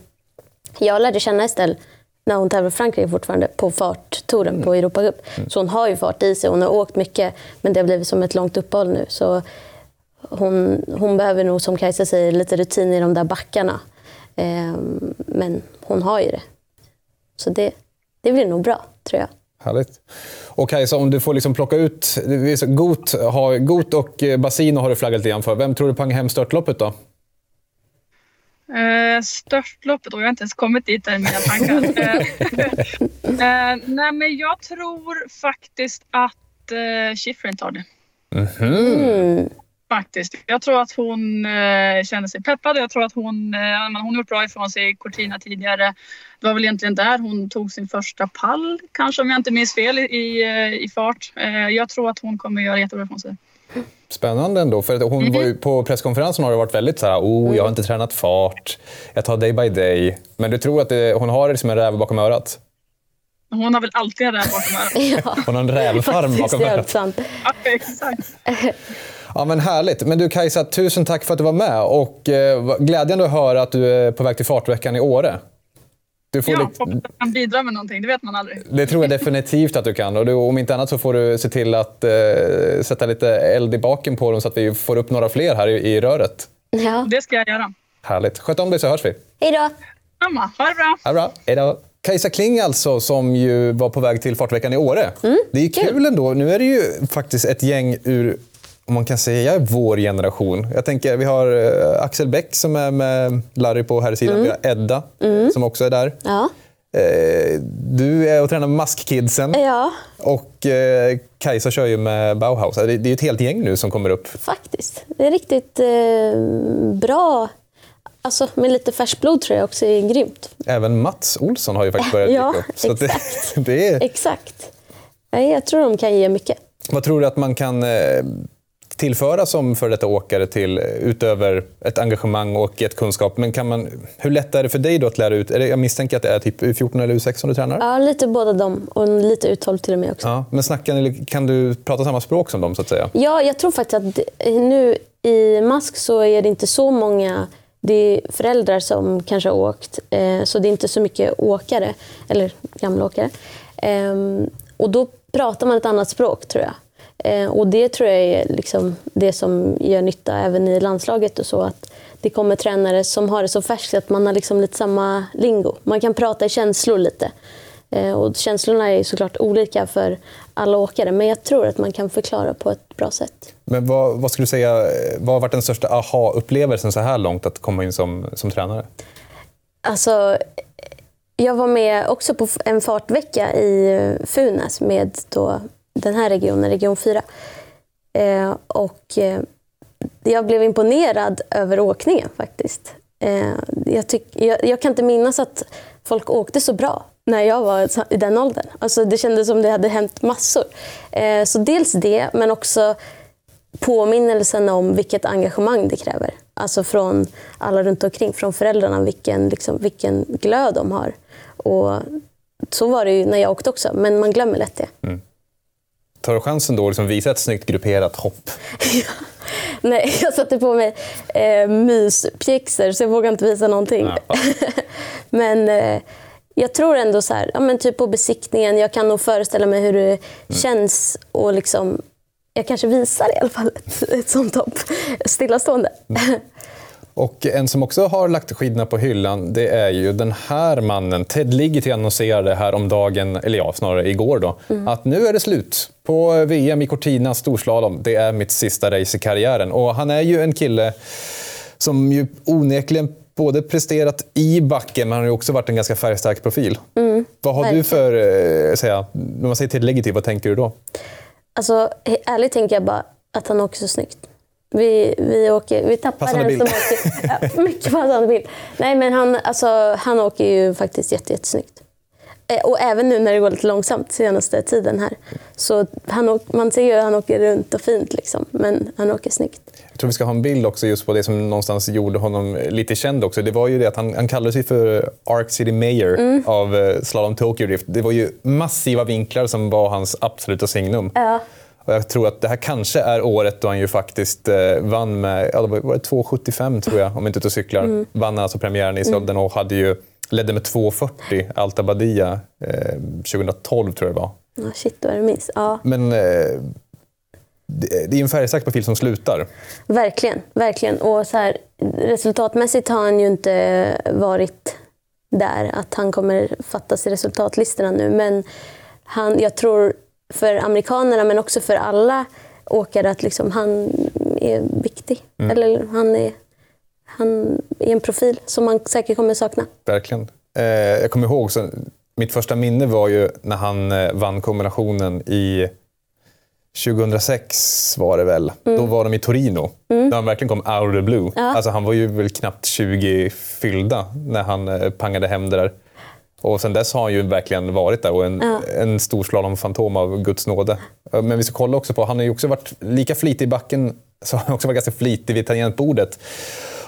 Jag lärde känna Estelle när hon tävlar i Frankrike fortfarande på farttouren Mm. på Europacup. Så hon har ju fart i sig. Hon har åkt mycket, men det har blivit som ett långt uppehåll nu. Så hon, hon behöver nog, som Kajsa säger, lite rutin i de där backarna. Ehm, men hon har ju det. Så det, det blir nog bra, tror jag. Härligt. Och Kajsa, om du får liksom plocka ut... Got, har, Got och eh, Basino har du flaggat lite grann för. Vem tror du pangar hem störtloppet då? Eh, störtloppet, och jag har inte ens kommit dit där i mina tankar. eh, nej, men jag tror faktiskt att eh, Schifrin tar det. Mm. Faktiskt. Jag tror att hon eh, känner sig peppad jag tror att hon, men hon har gjort bra ifrån sig i Cortina tidigare. Det var väl egentligen där hon tog sin första pall, kanske om jag inte minns fel, i, i, i fart. Jag tror att hon kommer göra jättebra ifrån sig. Spännande ändå. För att hon var ju, på presskonferensen har det varit väldigt så här, oh, jag har inte tränat fart, jag tar day by day. Men du tror att det, hon har liksom en räv bakom örat? Hon har väl alltid en räv bakom örat. Ja, Hon har en rävfarm bakom örat. Ja, exakt. Ja, men härligt. Men du Kajsa, tusen tack för att du var med. Och eh, glädjande att höra att du är på väg till fartveckan i Åre. Du får Ja, hoppas att jag kan bidra med någonting, det vet man aldrig. det tror jag definitivt att du kan. Och du, om inte annat så får du se till att eh, sätta lite eld i baken på dem så att vi får upp några fler här i, i röret. Ja. Det ska jag göra. Härligt. Sköt om dig så hörs vi. Hej då! Samma, ha det bra! Ja, bra. Hej då. Kajsa Kling alltså, som ju var på väg till fartveckan i Åre. det är ju kul. ändå. Nu är det ju faktiskt ett gäng ur, om man kan säga, vår generation. Jag tänker, vi har eh, Axel Bäck som är med Larry på här sidan. Vi har Edda som också är där. Ja. Eh, du är och tränar med Maskkidsen. ja, Och eh, Kajsa kör ju med Bauhaus. Det är ju ett helt gäng nu som kommer upp. faktiskt. Det är riktigt bra. Alltså, med lite färskt blod tror jag också är grymt. Även Mats Olsson har ju faktiskt börjat Ja, dyka upp. Så att det, exakt. det är, Exakt. Nej, jag tror de kan ge mycket. Vad tror du att man kan tillföra som för detta åkare till, utöver ett engagemang och ett kunskap? Men kan man, hur lätt är det för dig då att lära ut? Jag misstänker att det är typ U14 eller U16 du tränar? Ja, lite båda dem och lite U12 till och med också. Ja, men snackar kan du prata samma språk som dem så att säga? Ja, jag tror faktiskt att nu i Mask så är det inte så många det är föräldrar som kanske har åkt, eh, så det är inte så mycket åkare, eller gamla åkare. Ehm, och då pratar man ett annat språk tror jag. Eh, och det tror jag är liksom det som gör nytta även i landslaget och så. Att det kommer tränare som har det så färskt att man har liksom lite samma lingo. Man kan prata i känslor lite. Eh, och känslorna är såklart olika för alla åkare, men jag tror att man kan förklara på ett bra sätt. Men vad, vad skulle du säga, eh, vad har varit den största aha-upplevelsen så här långt att komma in som, som tränare? Alltså, jag var med också på en fartvecka i Funäs med då den här regionen, region 4. Eh, och eh, jag blev imponerad över åkningen faktiskt. Eh, jag, tyck, jag, jag kan inte minnas att folk åkte så bra när jag var i den åldern. Alltså, det kändes som det hade hänt massor. Eh, så dels det, men också påminnelsen om vilket engagemang det kräver. Alltså från alla runt omkring, från föräldrarna, vilken, liksom, vilken glöd de har. Och så var det ju när jag åkte också, men man glömmer lätt det. Mm. Tar du chansen då att liksom visa ett snyggt grupperat hopp? Nej, jag satte på mig eh, myspjäxor så jag vågar inte visa någonting. Men eh, jag tror ändå så här, ja, men typ på besiktningen, jag kan nog föreställa mig hur det känns och liksom, jag kanske visar i alla fall ett, ett sånt hopp, stillastående. Och en som också har lagt skidorna på hyllan, det är ju den här mannen. Ted Ligety annonserade här om dagen, eller ja, snarare igår då, att nu är det slut på VM i Cortina storslalom. Det är mitt sista race i karriären. Och han är ju en kille som ju onekligen både presterat i backen, men han har ju också varit en ganska färgstark profil. Vad har du verkligen. för, eh, säga, när man säger Ligety, vad tänker du då? Alltså, ärligt tänker jag bara att han åker så snyggt. Vi, vi, åker, vi tappar Passande den bild. som åker... Ja, mycket passande bild. Nej, men han, alltså, han åker ju faktiskt jätte, jättesnyggt. Eh, Och även nu när det går lite långsamt senaste tiden här. Så han man ser ju att han åker runt och fint, liksom. men han åker snyggt. Jag tror vi ska ha en bild också just på det som någonstans gjorde honom lite känd också. Det var ju det att han, han kallade sig för Arc City Mayor av eh, Slalom Tokyo Drift. Det var ju massiva vinklar som var hans absoluta signum. Ja. Och jag tror att det här kanske är året då han ju faktiskt eh, vann med ja, var det 2,75 tror jag, om jag inte ute och cyklar. Mm. Vann alltså premiären i Sölden och hade ju, ledde med 2,40 Alta Badia eh, 2012 tror jag det var. Oh, shit, vad det minns. Ja. Men eh, det är en färgstark profil som slutar. Verkligen. verkligen. Och så här, resultatmässigt har han ju inte varit där. Att han kommer fattas i resultatlistorna nu. Men han, jag tror för amerikanerna, men också för alla åkare, att liksom han är viktig. Mm. Eller han är, han är en profil som man säkert kommer sakna. Verkligen. Eh, jag kommer ihåg, så, mitt första minne var ju när han eh, vann kombinationen i 2006 var det väl. Mm. Då var de i Torino. Mm. När han verkligen kom out of the blue. Ja. Alltså, han var ju väl knappt 20 fyllda när han eh, pangade hem det där. Och sen dess har han ju verkligen varit där och en, ja. en stor slalomfantom av Guds nåde. Men vi ska kolla också på, han har ju också varit lika flitig i backen, så han har också varit ganska flitig vid tangentbordet.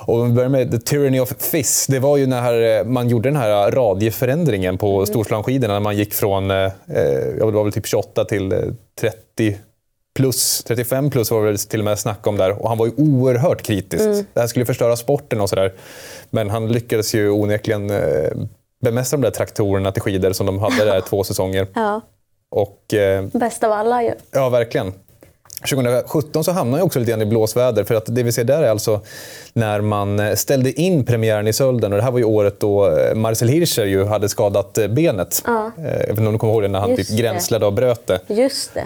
Och om vi börjar med The Tyranny of Fizz. Det var ju när eh, man gjorde den här radieförändringen på mm. När man gick från, eh, ja, det var väl typ 28 till 30 plus, 35 plus var det till och med snack om där. Och han var ju oerhört kritisk. Mm. Det här skulle förstöra sporten och sådär. Men han lyckades ju onekligen eh, bemästra de där traktorerna till skidor som de hade där två säsonger. Ja. Och, eh, Bäst av alla ju. Ja, verkligen. 2017 så hamnade jag också lite grann i blåsväder. För att det vi ser där är alltså när man eh, ställde in premiären i Sölden. Och det här var ju året då eh, Marcel Hirscher ju hade skadat benet. Ja. Jag vet inte om du kommer ihåg det, när han typ gränslade och bröt det. Just det.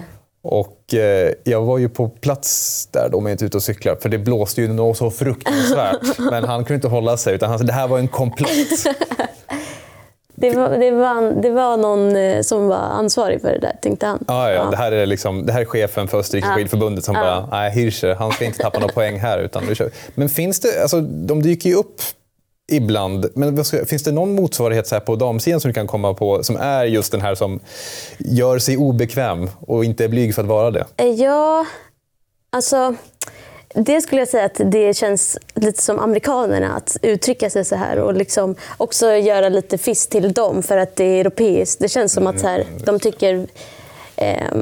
Och eh, jag var ju på plats där då, om jag inte ute och cyklar, för det blåste ju något så fruktansvärt. Men han kunde inte hålla sig, utan han, det här var en komplott. Det var, det, var, det var någon eh, som var ansvarig för det där, tänkte han. Ah, ja, ja. Det, här är liksom, det här är chefen för Österrikes skidförbundet som bara, nej Hirscher, han ska inte tappa några poäng här. Utan vi kör. Men finns det, alltså, de dyker ju upp Ibland. Men finns det någon motsvarighet så på damsidan som du kan komma på som är just den här som gör sig obekväm och inte är blyg för att vara det? Eh, ja, alltså... Det skulle jag säga att det känns lite som amerikanerna, att uttrycka sig så här och liksom också göra lite fisk till dem för att det är europeiskt. Det känns som att så här, mm. de tycker... Eh,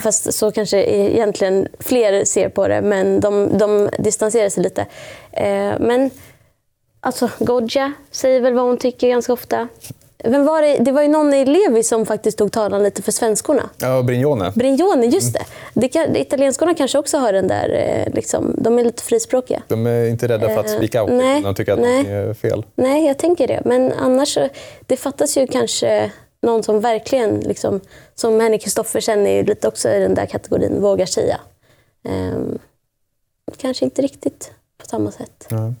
fast så kanske egentligen fler ser på det, men de, de distanserar sig lite. Eh, men Alltså, Godja säger väl vad hon tycker ganska ofta. Vem var det? det var ju någon i Levi som faktiskt tog talan lite för svenskorna. Ja, Brignone. Brignone, just det. det kan, italienskorna kanske också har den där... Eh, liksom, de är lite frispråkiga. De är inte rädda för att eh, speak out nej, de tycker att nej. är fel. Nej, jag tänker det. Men annars, det fattas ju kanske någon som verkligen, liksom, som Henrik Kristoffersen är lite också i den där kategorin, vågar säga. Um, kanske inte riktigt på samma sätt. Mm.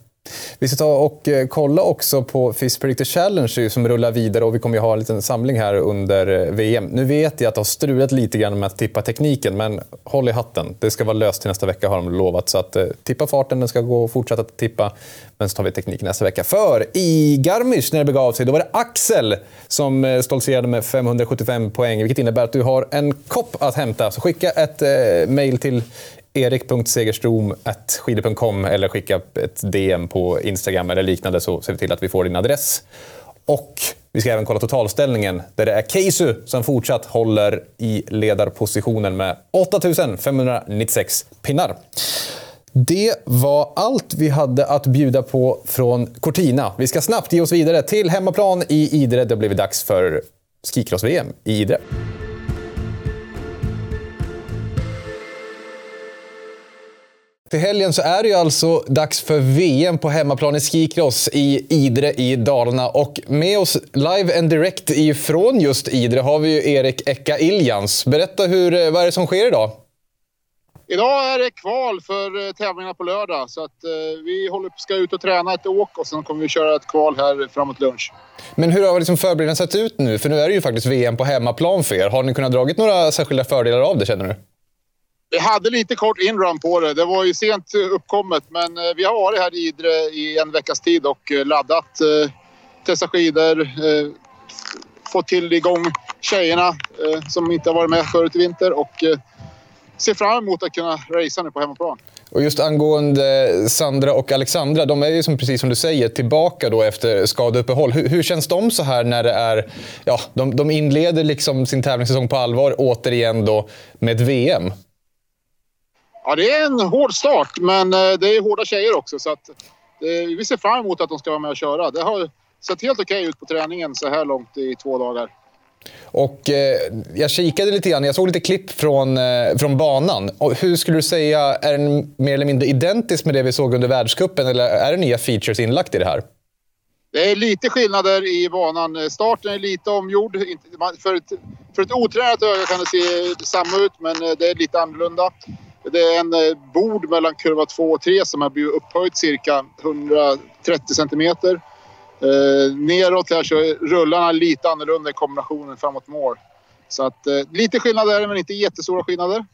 Vi ska ta och eh, kolla också på Fish Predictor Challenge som rullar vidare och vi kommer att ha en liten samling här under eh, VM. Nu vet jag att det har strulat lite grann med att tippa tekniken men håll i hatten. Det ska vara löst till nästa vecka har de lovat. Så att, eh, tippa farten, den ska gå att fortsätta tippa. Men så tar vi tekniken nästa vecka. För i Garmisch när det begav sig, då var det Axel som eh, stoltserade med 575 poäng. Vilket innebär att du har en kopp att hämta. Så skicka ett eh, mejl till erik.segerstrom.skidor.com eller skicka ett DM på Instagram eller liknande så ser vi till att vi får din adress. Och vi ska även kolla totalställningen där det är Keisu som fortsatt håller i ledarpositionen med 8596 pinnar. Det var allt vi hade att bjuda på från Cortina. Vi ska snabbt ge oss vidare till hemmaplan i Idre. Det har blivit dags för skikross-VM i Idre. Till helgen så är det ju alltså dags för VM på hemmaplan i skikross i Idre i Dalarna. Och med oss live and direct ifrån just Idre har vi ju Erik Eka Iljans. Berätta, hur, vad är det som sker idag? Idag är det kval för eh, tävlingarna på lördag. Så att, eh, vi håller, ska ut och träna ett åk och sen kommer vi köra ett kval här framåt lunch. Men hur har liksom förberedelserna sett ut nu? För nu är det ju faktiskt VM på hemmaplan för er. Har ni kunnat dragit några särskilda fördelar av det, känner du? Vi hade lite kort inrun på det. Det var ju sent uppkommet men eh, vi har varit här i Idre i en veckas tid och eh, laddat. Eh, testat skidor, eh, fått till igång tjejerna som inte har varit med förut i vinter och ser fram emot att kunna racea nu på hemmaplan. Och just angående Sandra och Alexandra, de är ju som, precis som du säger tillbaka då efter skadeuppehåll. Hur, hur känns de så här när det är... Ja, de, de inleder liksom sin tävlingssäsong på allvar återigen då med ett VM? Ja, det är en hård start, men eh, det är hårda tjejer också. Så att, eh, vi ser fram emot att de ska vara med och köra. Det har sett helt okej ut på träningen så här långt i två dagar. Och eh, jag kikade lite grann, jag såg lite klipp från, eh, från banan. Och hur skulle du säga, är den mer eller mindre identisk med det vi såg under världskuppen eller är det nya features inlagt i det här? Det är lite skillnader i banan. Starten är lite omgjord. För ett, för ett otränat öga kan det se samma ut, men eh, det är lite annorlunda. Det är en eh, bord mellan kurva 2 och 3 som har blivit upphöjt cirka 130 centimeter. Eh, neråt här så är rullarna lite annorlunda i kombinationen framåt mål. Så att, eh, lite skillnader, men inte jättestora skillnader.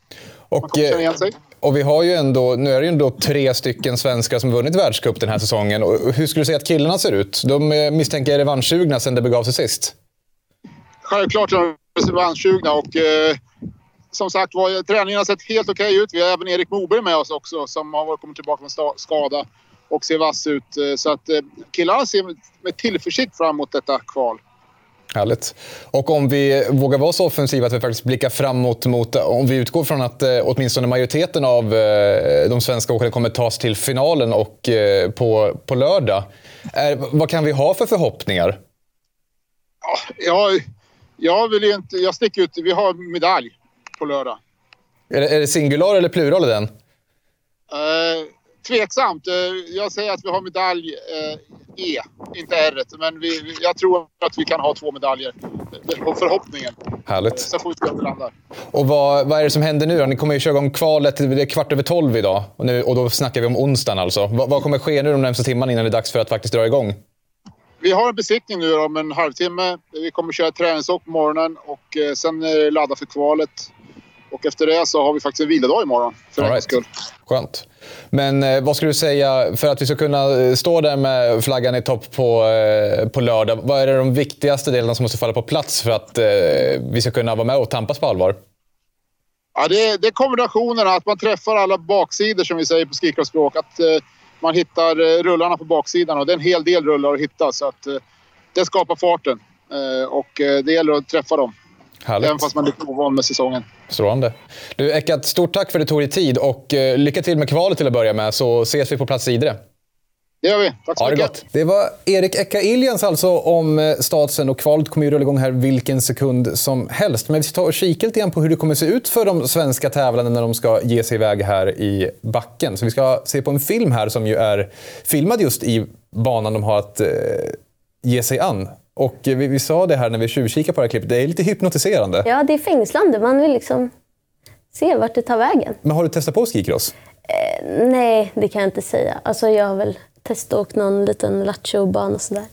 Och, sig. Och vi har ju ändå, nu är det ju ändå tre stycken svenskar som vunnit världscup den här säsongen. Och hur skulle du säga att killarna ser ut? De misstänker är revanschsugna sen det begav sig sist. Självklart är de revanschsugna och eh, som sagt var, träningen har sett helt okej okay ut. Vi har även Erik Moberg med oss också som har kommit tillbaka från skada och ser vass ut. Eh, så att eh, killarna ser med tillförsikt fram emot detta kval. Härligt. Och om vi vågar vara så offensiva att vi faktiskt blickar framåt mot, om vi utgår från att eh, åtminstone majoriteten av eh, de svenska åkarna kommer tas till finalen och eh, på, på lördag. Eh, vad kan vi ha för förhoppningar? Ja, jag, vill inte, jag sticker ut. Vi har medalj på lördag. Är det, är det singular eller plural i den? Uh, tveksamt. Uh, jag säger att vi har medalj uh, E, inte R. Men vi, jag tror att vi kan ha två medaljer. På förhoppningen. Härligt. Så får vi se landar. Och vad, vad är det som händer nu då? Ni kommer ju köra igång kvalet. Det är kvart över tolv idag. Och, nu, och då snackar vi om onsdagen alltså. Vad, vad kommer ske nu de närmaste timmarna innan det är dags för att faktiskt dra igång? Vi har en besiktning nu om en halvtimme. Vi kommer köra träningsåk på morgonen och sen ladda för kvalet. Och efter det så har vi faktiskt en vilodag imorgon, för right. skull. Skönt. Men eh, vad skulle du säga, för att vi ska kunna eh, stå där med flaggan i topp på, eh, på lördag, vad är det de viktigaste delarna som måste falla på plats för att eh, vi ska kunna vara med och tampas på allvar? Ja, det, är, det är kombinationerna, att man träffar alla baksidor som vi säger på skikroppsspråk. Att eh, man hittar eh, rullarna på baksidan och det är en hel del rullar att hitta. Så att, det skapar farten och det gäller att träffa dem. Härligt. Även fast man är lite ovan med säsongen. Strålande. Du, Ekat, stort tack för att du tog dig tid och uh, lycka till med kvalet till att börja med, så ses vi på plats i Idre. Det gör vi. Tack så ha mycket. Det, gott. det var Erik Eka Iljans alltså om eh, statsen och kvalet kommer ju rulla igång här vilken sekund som helst. Men vi ska ta och kika lite grann på hur det kommer se ut för de svenska tävlande när de ska ge sig iväg här i backen. Så vi ska se på en film här som ju är filmad just i banan de har att eh, ge sig an. Och vi, vi sa det här när vi tjuvkikade på det här klippet, det är lite hypnotiserande. Ja, det är fängslande. Man vill liksom se vart det tar vägen. Men har du testat på skikross? Eh, nej, det kan jag inte säga. Alltså, jag har väl testat någon liten lattjo-bana och sådär.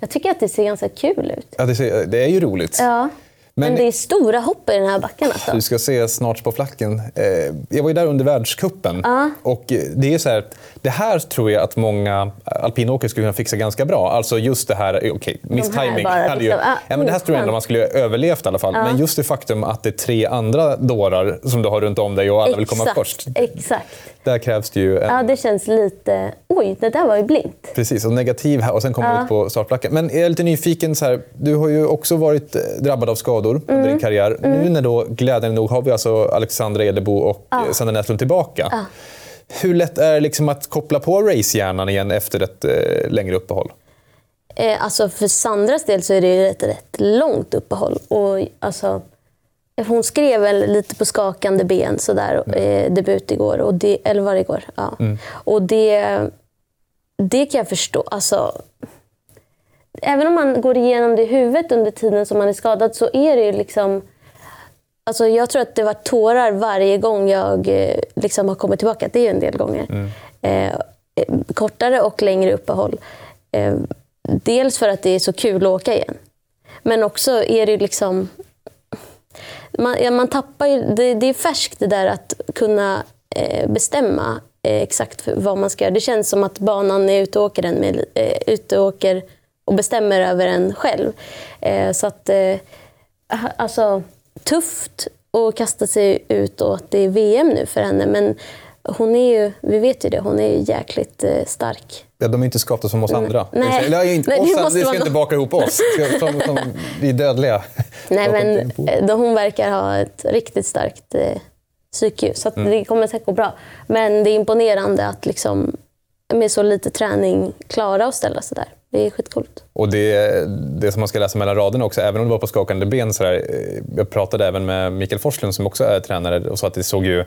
Jag tycker att det ser ganska kul ut. Ja, det, ser, det är ju roligt. Ja. Men, Men, det är stora hopp i den här backen. Alltså. Du ska se snart på flacken. Eh, jag var ju där under världskuppen. Uh. Och det, är så här, det här tror jag att många alpinåkare skulle kunna fixa ganska bra. Alltså just det här, okej, okay. Hade ju, liksom, uh, ja, men det här tror jag ändå man skulle överlevt i alla fall. Uh. Men just det faktum att det är tre andra dårar som du har runt om dig och alla Exakt. vill komma först. Exakt. Där krävs det ju... En... Ja, det känns lite... Oj, det där var ju blint. Precis, och negativ här och sen kommer ja. ut på startflacken. Men jag är lite nyfiken, så här, du har ju också varit eh, drabbad av skador mm. under din karriär. Mm. Nu när då, glädjande nog, har vi alltså Alexandra Edebo och ja. Sandra Näslund tillbaka. Ja. Hur lätt är det liksom att koppla på racehjärnan igen efter ett eh, längre uppehåll? Eh, alltså för Sandras del så är det ett rätt långt uppehåll. Och, alltså, hon skrev väl lite på skakande ben sådär, mm. eh, debut igår. Och det, eller var det igår? Ja. Mm. Och det, det kan jag förstå. Alltså, även om man går igenom det i huvudet under tiden som man är skadad så är det ju liksom... Alltså jag tror att det var tårar varje gång jag eh, liksom har kommit tillbaka. Det är ju en del gånger. Mm. Eh, kortare och längre uppehåll. Eh, dels för att det är så kul att åka igen. Men också är det liksom man, ja, man tappar ju, det, det, är färskt det där att kunna eh, bestämma eh, exakt vad man ska göra. Det känns som att banan är ute och åker, med, eh, ute och, åker och bestämmer över en själv. Eh, så att, eh, alltså, tufft att kasta sig ut och att det är VM nu för henne. Men hon är ju, vi vet ju det, hon är ju jäkligt eh, stark. Ja, de är inte skapta som oss andra. Nej. Eller, inte Nej, oss, vi ska inte baka ihop oss. Som, som, vi är dödliga. Nej, men eh, hon verkar ha ett riktigt starkt eh, psyke. Så Mm. det kommer säkert gå bra. Men det är imponerande att liksom, med så lite träning klara att ställa sig där. Det är skitcoolt. Och det, det som man ska läsa mellan raderna också, även om det var på skakande ben. Så där, eh, jag pratade även med Mikael Forslund som också är tränare och sa att det såg ju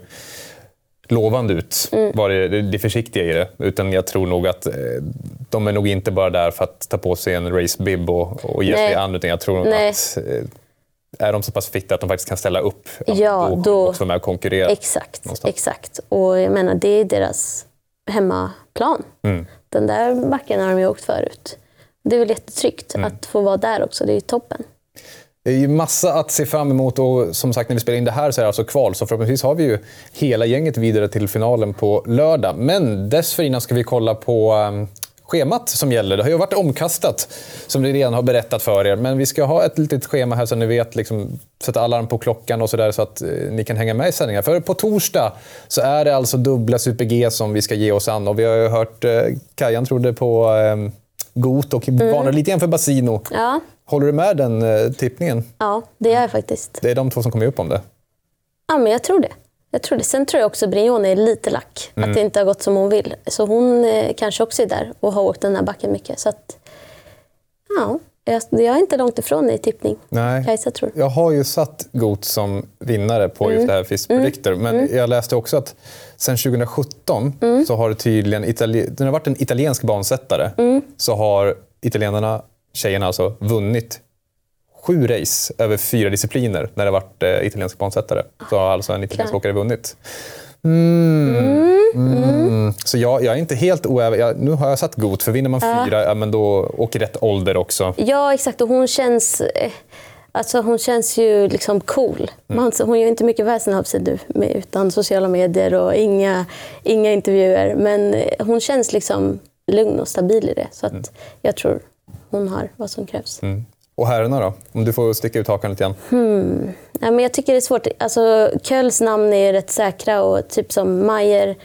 lovande ut. Var det, det, försiktiga i det. Utan jag tror nog att eh, de är nog inte bara där för att ta på sig en racebib och, och ge sig an. Utan jag tror nog Nej. att eh, är de så pass fitta att de faktiskt kan ställa upp, Ja, då de då- också vara med och konkurrera. Exakt, någonstans. exakt. Och jag menar, det är deras hemmaplan. Mm. Den där backen har de ju åkt förut. Det är väl jättetryggt Mm. att få vara där också. Det är ju toppen. Det är ju massa att se fram emot och som sagt när vi spelar in det här så är det alltså kval. Så förhoppningsvis har vi ju hela gänget vidare till finalen på lördag. Men dessförinnan ska vi kolla på um, schemat som gäller. Det har ju varit omkastat som vi redan har berättat för er. Men vi ska ha ett litet schema här så ni vet, liksom, sätta alarm på klockan och sådär så att eh, ni kan hänga med i sändningar. För på torsdag så är det alltså dubbla Super-G som vi ska ge oss an. Och vi har ju hört eh, Kajan trodde på eh, Got och varnade lite grann för Basino. Ja, Håller du med den eh, tippningen? ja det gör jag faktiskt. Det är de två som kommer upp om det. Ja, men jag tror det. Jag tror det. Sen tror jag också Brignone är lite lack. Mm. Att det inte har gått som hon vill. Så hon eh, kanske också är där och har åkt den här backen mycket. Så att, ja, jag, jag är inte långt ifrån i tippning. Nej. Kajsa tror. Jag har ju satt Got som vinnare på Mm. just det här FIS Predictor. Men jag läste också att sen 2017 Mm. så har det tydligen Itali- det har varit en italiensk bansättare. Mm. Så har italienarna, tjejerna alltså, vunnit sju race över fyra discipliner när det varit eh, italiensk bansättare. Så har alltså en italiensk åkare vunnit. Mm. Mm. Så jag, jag är inte helt oäv. Jag, nu har jag satt Got, för vinner man fyra, ja, men då åker rätt ålder också. Ja, exakt. Och hon känns, eh, alltså hon känns ju liksom cool. Man, hon gör inte mycket väsen av sig nu utan sociala medier och inga, inga intervjuer. Men eh, hon känns liksom lugn och stabil i det. Så att jag tror hon har vad som krävs. Mm. Och herrarna då? Om du får sticka ut hakan lite grann. Ja, men jag tycker det är svårt. Alltså, Kölls namn är rätt säkra och typ som Mayer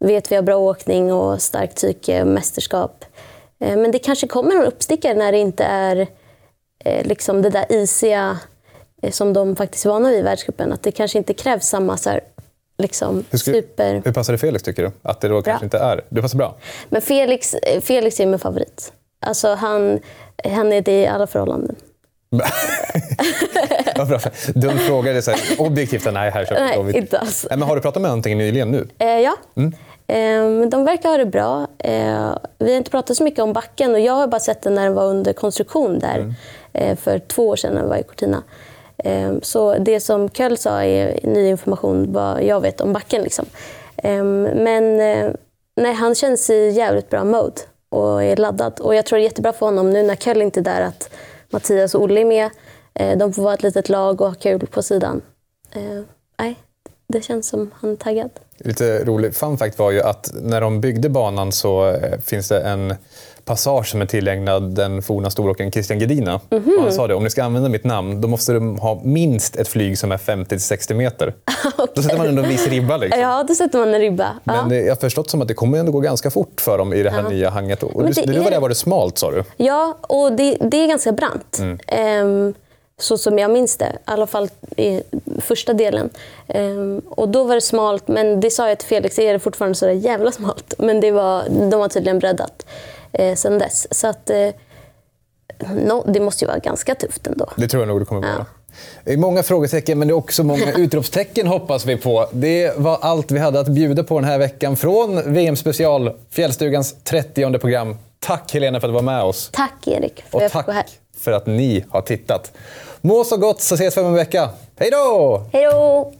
vet vi har bra åkning och starkt psyke, mästerskap. Eh, Men det kanske kommer någon uppstickare när det inte är eh, liksom det där isiga eh, som de faktiskt är vana vid i världscupen. Att det kanske inte krävs samma så här, liksom, Hur, ska, super... hur passar det Felix tycker du? Att det då kanske inte är... Det passar bra? Men Felix, Felix är min favorit. Alltså han, han är det i alla förhållanden. Dum fråga. Det är så här, objektivt, nej, här köper Nej, vi. inte alls. Nej, men har du pratat med någonting nyligen nu? Eh, ja. Mm. Eh, de verkar ha det bra. Eh, vi har inte pratat så mycket om backen och jag har bara sett den när den var under konstruktion där Mm. eh, för två år sedan när den var i Cortina. Eh, så det som Köll sa är ny information vad jag vet om backen. Liksom. Eh, men eh, nej, han känns i jävligt bra mode och är laddad. Och jag tror det är jättebra för honom nu när Köll inte är där att Mattias och Olle är med. Eh, de får vara ett litet lag och ha kul på sidan. Eh, nej, det känns som han är taggad. Lite rolig fun fact var ju att när de byggde banan så eh, finns det en passage som är tillägnad den forna storåkaren Christian Gedina. Mhm. Och han sa det, om ni ska använda mitt namn då måste du ha minst ett flyg som är 50-60 meter. Då sätter man ändå en viss ribba. Liksom. Ja, då sätter man en ribba. Ja. Men det, jag har förstått som att det kommer ändå gå ganska fort för dem i det här nya hanget. Och Men du, det du var är- där var det smalt sa du? Ja, och det, det är ganska brant. Mm. Ehm, så som jag minns det, i alla fall i första delen. Ehm, och då var det smalt, men det sa jag till Felix, är det fortfarande så där jävla smalt? Men det var, de har tydligen breddat eh, sen dess. Så att, eh, no, det måste ju vara ganska tufft ändå. Det tror jag nog det kommer vara. Det är många frågetecken, men det är också många utropstecken hoppas vi på. Det var allt vi hade att bjuda på den här veckan från VM Special, Fjällstugans 30 program. Tack Helena för att du var med oss. Tack Erik för att jag fick vara här. tack för att ni har tittat. Må så gott så ses vi om en vecka. Hej då! Hej då!